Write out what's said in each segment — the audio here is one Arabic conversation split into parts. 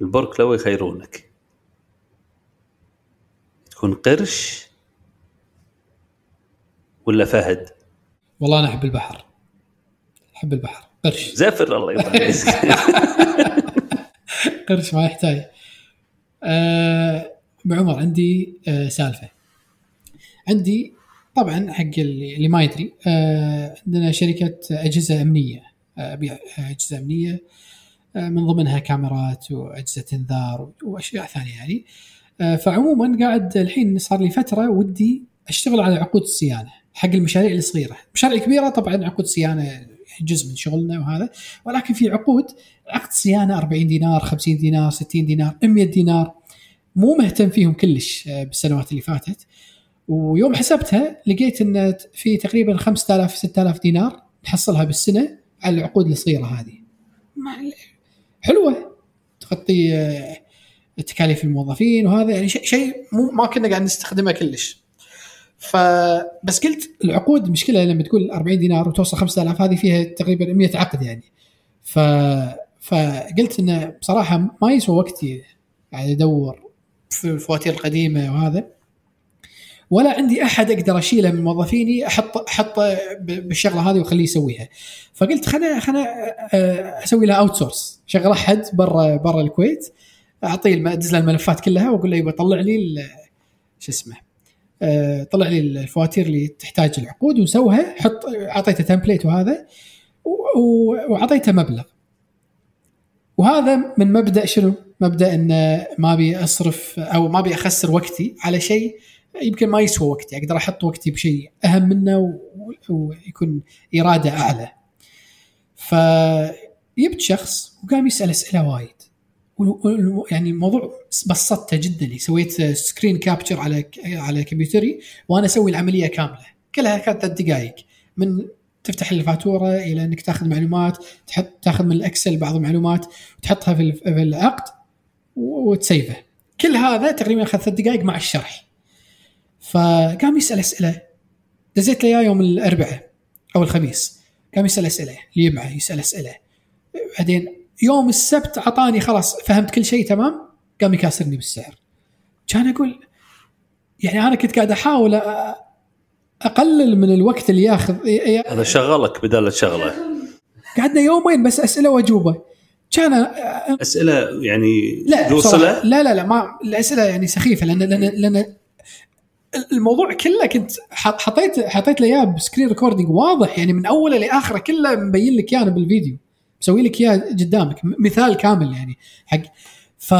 البرك لو يخيرونك. تكون قرش ولا فهد؟ والله أنا أحب البحر. أحب البحر. قرش. زفر الله يطول قرش ما يحتاج. أه عمر عندي أه سالفة. عندي طبعا حق اللي ما يدري أه عندنا شركة أجهزة أمنية. آه، أبيع أجهزة أمنية. آه، من ضمنها كاميرات وأجهزة انذار وأشياء ثانية يعني. آه، فعموما قاعد الحين صار لي فترة ودي أشتغل على عقود الصيانة حق المشاريع الصغيرة، المشاريع الكبيره طبعا عقود صيانة جزء من شغلنا وهذا ولكن في عقود عقد صيانة 40 دينار 50 دينار 60 دينار 100 دينار. مو مهتم فيهم كلش بالسنوات اللي فاتت. ويوم حسبتها لقيت إن في تقريبا 5000 6000 دينار نحصلها بالسنة على العقود الصغيرة هذه. حلوة تغطي آه، تكاليف الموظفين وهذا يعني شيء ما كنا قاعد نستخدمه كلش. فبس قلت العقود مشكلة لما تقول 40 دينار وتوصل 5000 هذه فيها تقريبا 100 عقد يعني. ف فقلت إنه بصراحة ما يسوى وقتي قاعد أدور في الفواتير القديمة وهذا. ولا عندي أحد أقدر أشيله من موظفيني أحط احطه بالشغلة هذه وأخليه يسويها. فقلت خلنا خلنا آه، أسوي لها outsource شغل احد برا برا الكويت أعطيه أدز له الملفات كلها وأقول له يبغى طلع لي شو اسمه آه، طلع لي الفواتير اللي تحتاج العقود وسوها حط أعطيته template وهذا وأعطيته مبلغ. وهذا من مبدأ شنو؟ مبدأ انه ما أبي أصرف أو ما أبي أخسر وقتي على شيء يمكن ما يسوى وقتي أقدر أحط وقتي بشيء أهم منه ويكون إيراده أعلى. فجبت شخص وقام يسأل أسئلة وايد. يعني الموضوع بسطته جدا. سويت screen capture على على كمبيوتري وأنا أسوي العملية كاملة. كلها كانت ثلاث دقائق. من تفتح الفاتورة إلى إنك تأخذ معلومات تحط تأخذ من ال Excel بعض المعلومات وتحطها في العقد وت save ه. كل هذا تقريبا اخذ ثلاث دقائق مع الشرح. فقام يسأل أسئلة. دزيت له يوم الأربعاء أو الخميس. قام يسأل أسئلة. اللي معه يسأل أسئلة. بعدين يوم السبت أعطاني خلاص فهمت كل شيء تمام؟ قام يكاسرني بالسعر. كان أقول يعني أنا كنت قاعد أحاول أقلل من الوقت اللي ياخذ. هذا شغلك بدل تشغله قعدنا يومين بس أسئلة وأجوبة. كان أسئلة يعني لا لا لا لا ما الأسئلة يعني سخيفة لأن لأن لأن الموضوع كله كنت حطيت حطيت له إياه ب screen recording واضح يعني من أوله لآخره كله مبين لك إياه بالفيديو. مسوي لك إياه قدامك مثال كامل يعني. حق ف...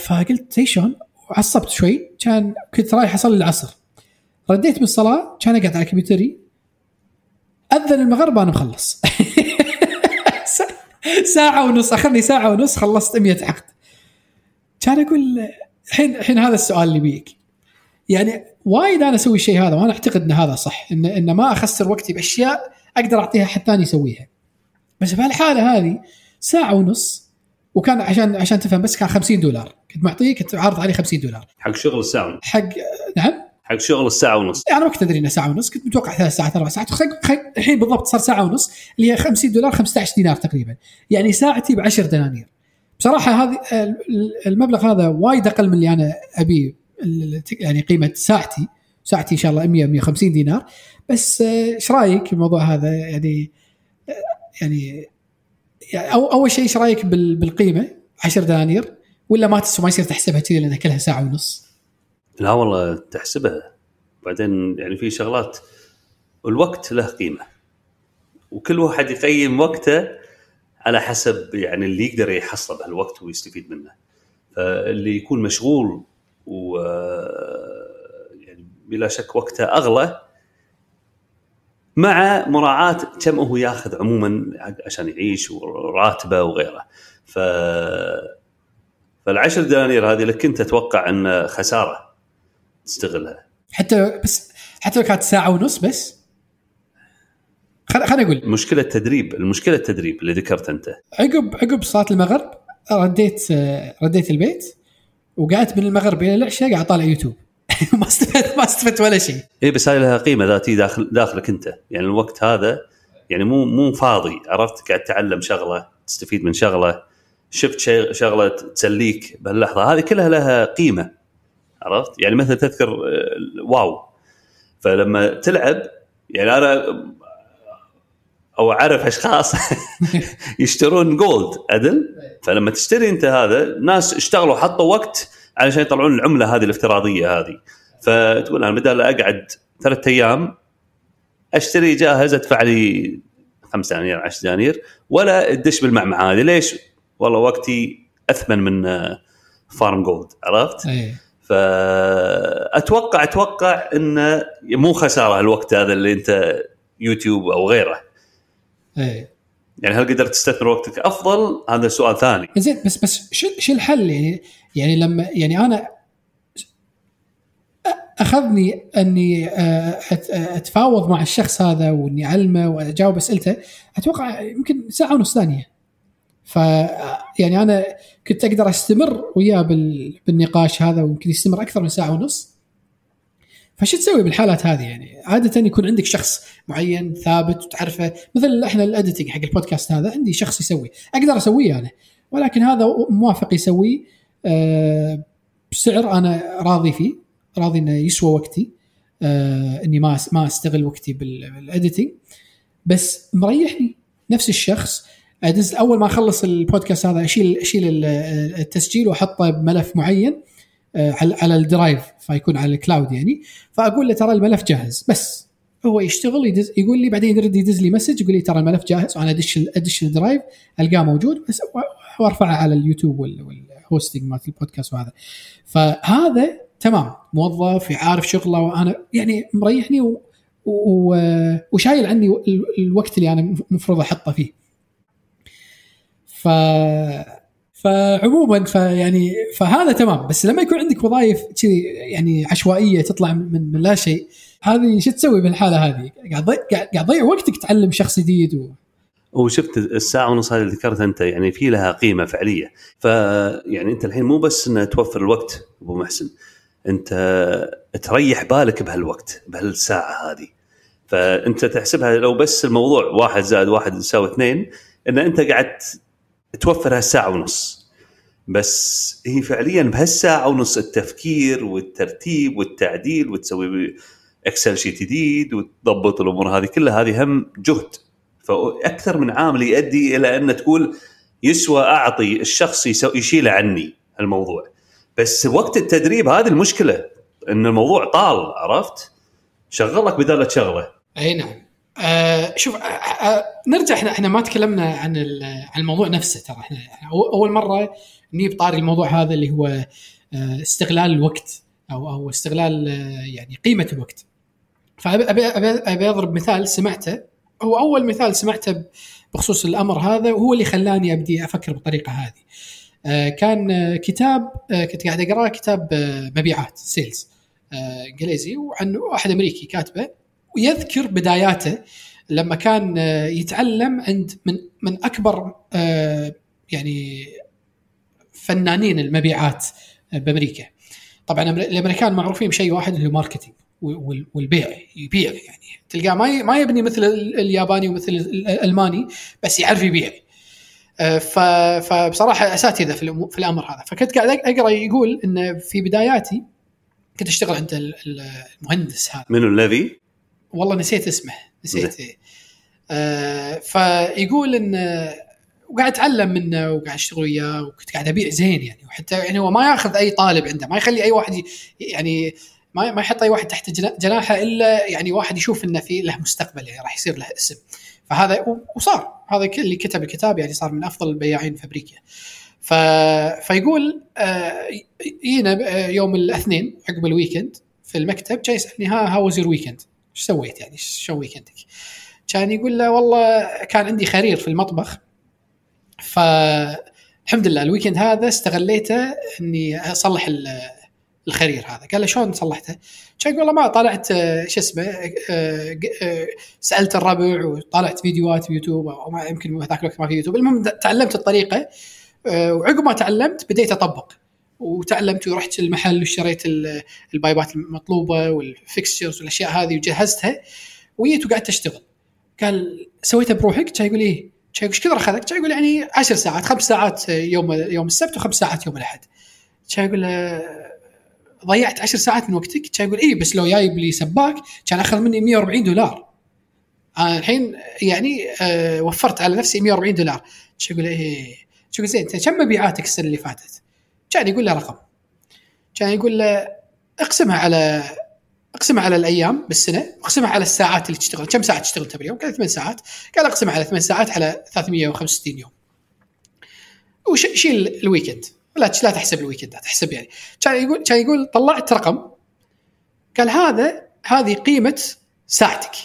فقلت شلون؟ وعصبت شوي كان كنت رايح أصلي العصر. رديت من الصلاة كان أقعد على كمبيوتري أذن المغرب أنا مخلص. ساعه ونص أخذني ساعة ونص خلصت 100 عقد كان أقول الحين الحين هذا السؤال اللي بيك يعني وايد أنا أسوي الشيء هذا وأنا أعتقد إن هذا صح ان إن ما أخسر وقتي بأشياء أقدر أعطيها حد ثاني يسويها. بس في الحاله هذه ساعة ونص وكان عشان عشان تفهم بس كان 50 دولار. كنت معطيه كنت عارض عليه 50 دولار. حق شغل الساعة حق نعم؟ حق شغل الساعة ونص. يعني أنا ما كنت أدري إنه ساعة ونص كنت متوقع ثلاث ساعات أربع ساعات. الحين بالضبط صار ساعة ونص اللي هي 50 دولار 15 دينار تقريبا. يعني ساعتي ب 10 دنانير. بصراحة هذه المبلغ هذا وايد أقل من اللي أنا أبيه. يعني قيمة ساعتي ساعتي إن شاء الله 100 150 دينار. بس آه، إيش رأيك الموضوع هذا؟ يعني آه، يعني, يعني أو أول شيء إيش رأيك بالقيمة؟ 10 دنانير ولا ما ما يصير تحسبها كذي لأن كلها ساعة ونص؟ لا والله تحسبها. بعدين يعني في شغلات الوقت له قيمة. وكل واحد يقيم وقته على حسب يعني اللي يقدر يحصل بهالوقت ويستفيد منه. فاللي يكون مشغول و يعني بلا شك وقته أغلى مع مراعاة كم هو ياخذ عموما عشان يعيش وراتبه وغيره. ف فالعشر دنانير هذه لك كنت أتوقع أن خسارة تستغلها. حتى بس حتى لو كانت ساعة ونص بس. خليني أقول. المشكلة التدريب المشكلة التدريب اللي ذكرت أنت. عقب عقب صلاة المغرب رديت رديت البيت. وقعدت من المغرب إلى العشاء قاعد أطالع يوتيوب. ما استفدت ما استفدت ولا شيء. اي بس هاي لها قيمة ذاتيه داخل داخلك أنت. يعني الوقت هذا يعني مو مو فاضي عرفت؟ قاعد تتعلم شغلة تستفيد من شغلة شفت شغلة تسليك بهاللحظة. هذه كلها لها قيمة عرفت؟ يعني مثلا تذكر آه، واو. فلما تلعب يعني أنا أو أعرف أشخاص يشترون جولد عدل؟ فلما تشتري أنت هذا ناس اشتغلوا حطوا وقت علشان يطلعون العملة هذه الافتراضية هذه. فتقول أنا بدل أقعد ثلاثة أيام أشتري جاهز أدفع لي 5 دنانير 10 دنانير ولا تدش بالمعمعة هذه. ليش؟ والله وقتي أثمن من فارم جولد عرفت؟ إيه. فاتوقع أتوقع انه مو خسارة الوقت هذا اللي أنت يوتيوب أو غيره. إيه. يعني هل قدرت تستثمر وقتك؟ أفضل. هذا سؤال ثاني. زين بس بس شو شو الحل؟ يعني يعني لما يعني أنا أخذني أني آه، أتفاوض مع الشخص هذا وإني أعلمه وأجاوب أسئلته. أتوقع يمكن ساعة ونص ثانية. ف يعني أنا كنت أقدر أستمر وياه بال- بالنقاش هذا ويمكن يستمر أكثر من ساعة ونص. فشو تسوي بالحالات هذه يعني؟ عادة يكون عندك شخص معين ثابت وتعرفه مثل إحنا الاديتنج حق البودكاست هذا عندي شخص يسوي. أقدر أسويه أنا. ولكن هذا موافق يسويه آه، بسعر أنا راضي فيه. راضي إنه يسوى وقتي. آه، إني ما ما أستغل وقتي بال- بال editing بس مريحني. نفس الشخص. أدز أول ما أخلص البودكاست هذا اشيل أشيل ال- التسجيل وأحطه بملف معين. على على ال drive فيكون على ال cloud يعني. فأقول له ترى الملف جاهز. بس هو يشتغل يدز يقول لي بعدين يرد يدز لي message يقول لي ترى الملف جاهز وأنا أدش أدش ال drive ألقاه موجود بس وارفعه على اليوتيوب وال- وال hosting مالت البودكاست وهذا. فهذا تمام موظف عارف شغله وأنا يعني مريحني و و وشايل عني ال- الوقت اللي أنا المفروض أحطه فيه. ف فعموما فيعني فهذا تمام. بس لما يكون عندك وظائف كذي يعني عشوائية تطلع من, من لا شيء هذه شو تسوي بالحالة هذه؟ قاعد قاعد تضيع وقتك تعلم شخص جديد و... وشفت الساعة ونص هذه اللي ذكرتها أنت يعني في لها قيمة فعلية. فيعني أنت الحين مو بس انه توفر الوقت أبو محسن أنت تريح بالك بهالوقت بهالساعة هذه. فأنت تحسبها لو بس الموضوع واحد زائد واحد يساوي اثنين إن أنت قاعد توفر هالساعه ونص. بس هي فعليا بهالساعة ونص التفكير والترتيب والتعديل وتسوي Excel sheet جديد وتضبط الأمور هذه كلها هذه هم جهد. فأكثر من عامل يؤدي إلى أن تقول يسوى أعطي الشخص يشيله عني الموضوع. بس وقت التدريب هذه المشكلة إن الموضوع طال عرفت؟ شغلك بدال شغلة. أي نعم. آه شوف آه آه نرجع إحنا إحنا ما تكلمنا عن عن الموضوع نفسه ترى. إحنا أول مرة نجيب طاري الموضوع هذا اللي هو آه استغلال الوقت أو أو استغلال آه يعني قيمة الوقت. فأبي أبي أبي, أبي أضرب مثال سمعته. هو أول مثال سمعته بخصوص الأمر هذا وهو اللي خلاني أبدي أفكر بالطريقة هذه. كان كتاب كنت قاعد أقرأه كتاب مبيعات سيلز إنجليزي وعن واحد أمريكي كاتبه. ويذكر بداياته لما كان آه، يتعلم عند من من أكبر آه، يعني فنانين المبيعات بأمريكا. طبعا الأمريكان معروفين بشيء واحد اللي هو ماركتينج وال- والبيع يبيع يعني تلقاه ما ما يبني مثل ال- الياباني ومثل ال- الألماني بس يعرف يبيع. آه، فبصراحة أساتذة في الأمر هذا فكنت قاعد أقرأ يقول انه في بداياتي كنت أشتغل عند ال- ال- المهندس هذا منو الذي؟ والله نسيت اسمه نسيت. إيه. آه فيقول إن وقاعد أتعلم منه وقاعد أشتغل وياه وكنت قاعد أبيع زين يعني. وحتى يعني هو ما يأخذ أي طالب عنده ما يخلي أي واحد يعني ما ما يحط أي واحد تحت جنا- جناحه إلا يعني واحد يشوف إنه في له مستقبل يعني راح يصير له اسم. فهذا وصار. هذا اللي كتب الكتاب يعني صار من أفضل البياعين في أمريكا. ف... فيقول آه يجينا آه، يوم الاثنين عقب ال weekend في المكتب جاي يسألني ها how was your weekend؟ إيش سويت يعني؟ شو ويكندك؟ كان يقول له والله كان عندي خرير في المطبخ. فالحمد لله ال weekend هذا استغليته إني أصلح ال- الخرير هذا. قال له شلون صلحته؟ كان والله ما طلعت شو اسمه؟ آه، سألت الربع وطلعت فيديوهات في يوتيوب أو ما يمكن ذاك الوقت ما في يوتيوب. المهم تعلمت الطريقة آه، وعقب ما تعلمت بديت أطبق. وتعلمت ورحت المحل واشتريت ال- ال pipe ات المطلوبة وال fixtures والأشياء هذه وجهزتها. وجيت وقعدت أشتغل. قال سويتها بروحك؟ كان يقول إيه؟ كان إيش كثر أخذك؟ كان يقول يعني 10 ساعات خمس ساعات يوم يوم السبت وخمس ساعات يوم الأحد. كان يقول له ضيعت 10 ساعات من وقتك؟ كان يقول اي بس لو جايب لي سباك كان أخذ مني 140 دولار. أنا الحين يعني آه وفرت على نفسي 140 دولار. كان يقول إيه؟ كان يقول زين كم مبيعاتك السنة اللي فاتت؟ كان يقول له رقم. كان يقول له اقسمها على اقسمها على الأيام بالسنة اقسمها على الساعات اللي تشتغل. كم ساعة تشتغل انت باليوم؟ قال ثمان ساعات. قال اقسمها على ثمان ساعات على 365 يوم. وشيل ال weekend. لا لا تحسب ال weekend ات احسب يعني. كان يقول كان يقول طلعت رقم. قال هذا هذه قيمة ساعتك.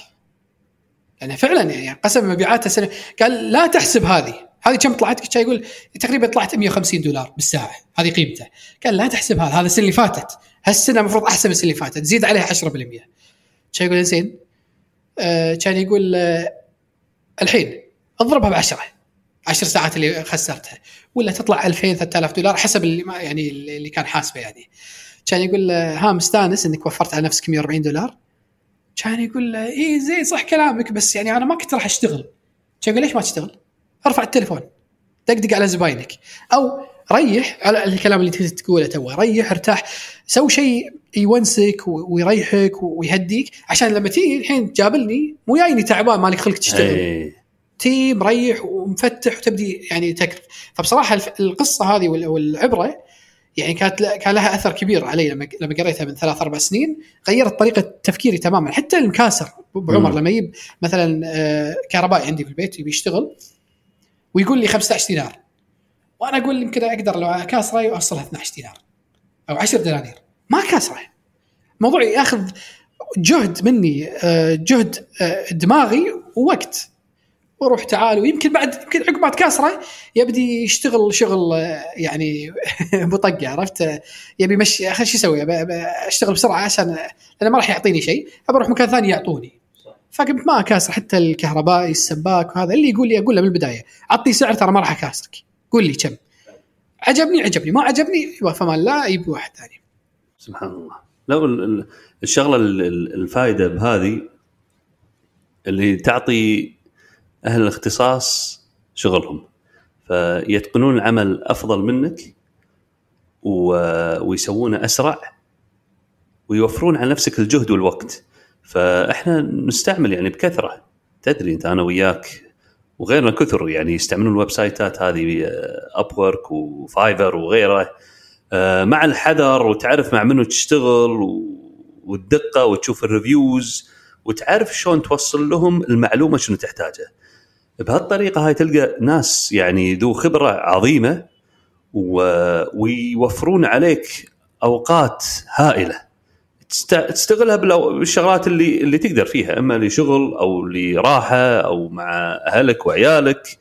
لأن فعلا يعني قسم مبيعاته سنة. قال لا تحسب هذه. هذه كم طلعت؟ كان يقول تقريبا طلعت 150 دولار بالساعة. هذه قيمته. قال لا تحسب هذا هذا السنة اللي فاتت. هالسنة المفروض أحسن من السنة اللي فاتت. زيد عليها 10% كان يقول زين آه كان يقول آه الحين اضربها ب 10 10 ساعات اللي خسرتها. ولا تطلع 2000 3000 دولار حسب اللي ما يعني اللي كان حاسبه يعني. كان يقول له ها مستانس إنك وفرت على نفسك 140 دولار. كان يقول له اي زين صح كلامك بس يعني أنا ما كنت راح أشتغل. كان يقول ليش ما تشتغل؟ أرفع التليفون. دقدق على زباينك. أو ريح على الكلام اللي انت تقوله تو ريح ارتاح. سوي شيء يونسك ويريحك ويهديك. عشان لما تيجي الحين تقابلني مو جايني تعبان مالك خلق تشتغل. أي. تي مريح ومفتح وتبدي يعني تكرف فبصراحة القصة هذه وال- والعبرة يعني كانت كان لها أثر كبير علي لما لما قريتها من ثلاث أربع سنين. غيرت طريقة تفكيري تماما. حتى المكاسر بعمر. لما يجيب مثلا آه، كهربائي عندي في البيت يبي يشتغل. ويقول لي 15 دينار. وأنا أقول يمكن أقدر لو اكاسره وأوصلها 12 دينار أو 10 دنانير. ما كاسره موضوع يأخذ جهد مني آه، جهد آه، دماغي ووقت. وروح تعال ويمكن بعد يمكن عقب ما تكاسره يبدي يشتغل شغل آه، يعني بطقه عرفت؟ يبي يمشي أخي شو أبي أشتغل بسرعة عشان لأنه ما راح يعطيني شيء ابى أروح مكان ثاني يعطوني. فقمت ما اكاسر حتى الكهربائي السباك وهذا اللي يقول لي أقول له من البدايه عطني سعر ترى ما راح أكاسرك. قول لي كم. عجبني عجبني. ما عجبني فمان لا يبي واحد ثاني. سبحان الله. لو ال- ال- الشغلة ال- ال- الفائده بهذه اللي تعطي أهل الاختصاص شغلهم. فيتقنون العمل أفضل منك ويسوونه أسرع ويوفرون على نفسك الجهد والوقت. فاحنا نستعمل يعني بكثرة. تدري انت أنا وياك وغيرنا كثر يعني يستعملون ال website ات هذه Upwork و Fiverr وغيره. آه، مع الحذر وتعرف مع منو تشتغل والدقة وتشوف ال reviews وتعرف شلون توصل لهم المعلومة شنو تحتاجها. بهالطريقة هاي تلقى ناس يعني ذو خبرة عظيمة و- ويوفرون عليك أوقات هائلة. تستغلها بالشغلات اللي اللي تقدر فيها أما لشغل أو لراحة أو مع أهلك وعيالك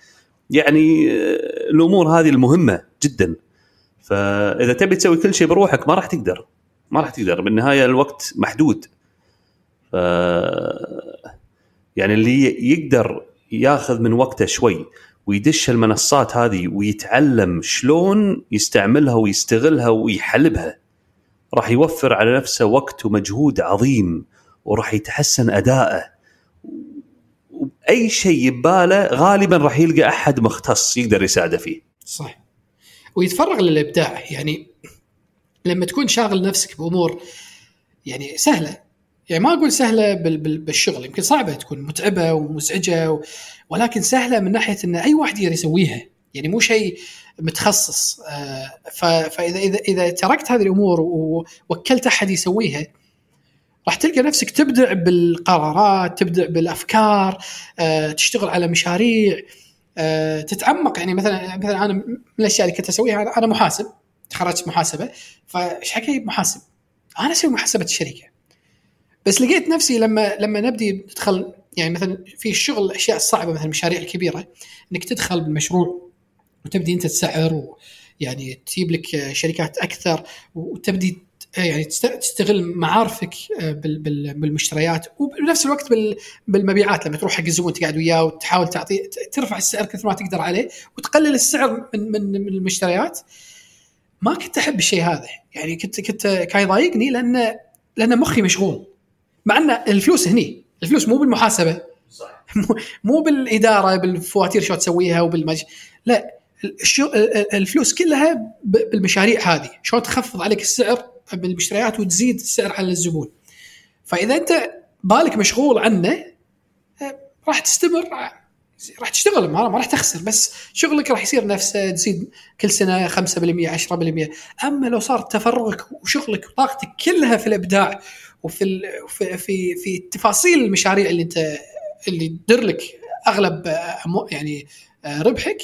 يعني آه، الأمور هذه المهمة جدا. فإذا تبي تسوي كل شيء بروحك ما راح تقدر. ما راح تقدر. بالنهاية الوقت محدود. ف يعني اللي يقدر ياخذ من وقته شوي ويدش المنصات هذه ويتعلم شلون يستعملها ويستغلها ويحلبها. راح يوفر على نفسه وقت ومجهود عظيم وراح يتحسن أداءه. وأي شيء بباله غالبا راح يلقى أحد مختص يقدر يساعده فيه. صح. ويتفرغ للإبداع. يعني لما تكون شاغل نفسك بأمور يعني سهلة. يعني ما أقول سهلة بال- بال- بالشغل. يمكن صعبة تكون متعبة ومزعجة و... ولكن سهلة من ناحية إن أي واحد يقدر يسويها. يعني مو شيء متخصص. آه،. فاذا اذا إذا تركت هذه الأمور ووكلت أحد يسويها راح تلقى نفسك تبدع بالقرارات تبدع بالأفكار آه، تشتغل على مشاريع آه، تتعمق. يعني مثلا مثلا أنا من الأشياء اللي كنت أسويها أنا محاسب تخرجت محاسبة. فإيش حكي؟ محاسب. أنا أسوي محاسبة الشركة. بس لقيت نفسي لما لما نبدي ندخل يعني مثلا في الشغل الاشياء الصعبه مثلا المشاريع الكبيره إنك تدخل بالمشروع. وتبدي أنت تسعر ويعني تجيب لك شركات أكثر وتبدي يعني تست- تستغل معارفك بال- بالمشتريات وبنفس الوقت بال- بالمبيعات. لما تروح حق الزبون تقعد وياه وتحاول تعطيه ت- ترفع السعر كثر ما تقدر عليه وتقلل السعر من من من المشتريات. ما كنت أحب الشيء هذا. يعني كنت كنت كان يضايقني لأن لأن مخي مشغول. مع أن الفلوس هني. الفلوس مو بالمحاسبة. صح مو- بالإدارة بالفواتير شو تسويها وبالمج لا. الفلوس كلها بالمشاريع هذه شلون تخفض عليك السعر بالمشتريات وتزيد السعر على الزبون فإذا أنت بالك مشغول عنه آه، راح تستمر راح تشتغل ما راح تخسر بس شغلك راح يصير نفسه تزيد كل سنة 5% 10% أما لو صار تفرغك وشغلك وطاقتك كلها في الإبداع وفي. في في في تفاصيل المشاريع اللي انت اللي تدر لك أغلب آه، يعني آه، ربحك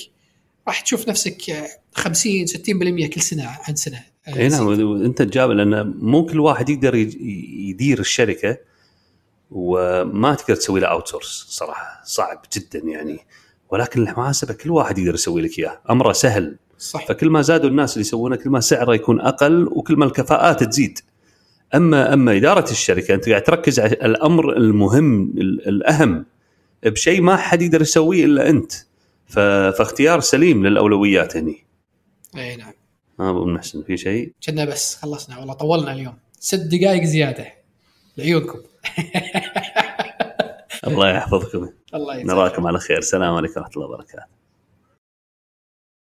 راح تشوف نفسك آه، 50 60% كل سنة عن سنة. آه، إي نعم. انت تجاوب لأن مو كل واحد يقدر يدير الشركة وما تقدر تسوي له outsource صراحة صعب جدا يعني. ولكن المحاسبة كل واحد يقدر يسوي لك إياه. أمره سهل. صح فكل ما زادوا الناس اللي يسوونه كل ما سعره يكون أقل وكل ما الكفاءات تزيد. اما أما إدارة الشركة أنت قاعد تركز على الأمر المهم ال- الأهم بشيء ما حد يقدر يسويه إلا أنت. فاختيار سليم للأولويات هني. إي نعم. ما أبو محسن في شيء؟ كنا بس خلصنا والله طولنا اليوم. ست دقائق زيادة. لعيونكم. الله يحفظكم. الله يجزاك نراكم على خير. السلام عليكم ورحمة الله وبركاته.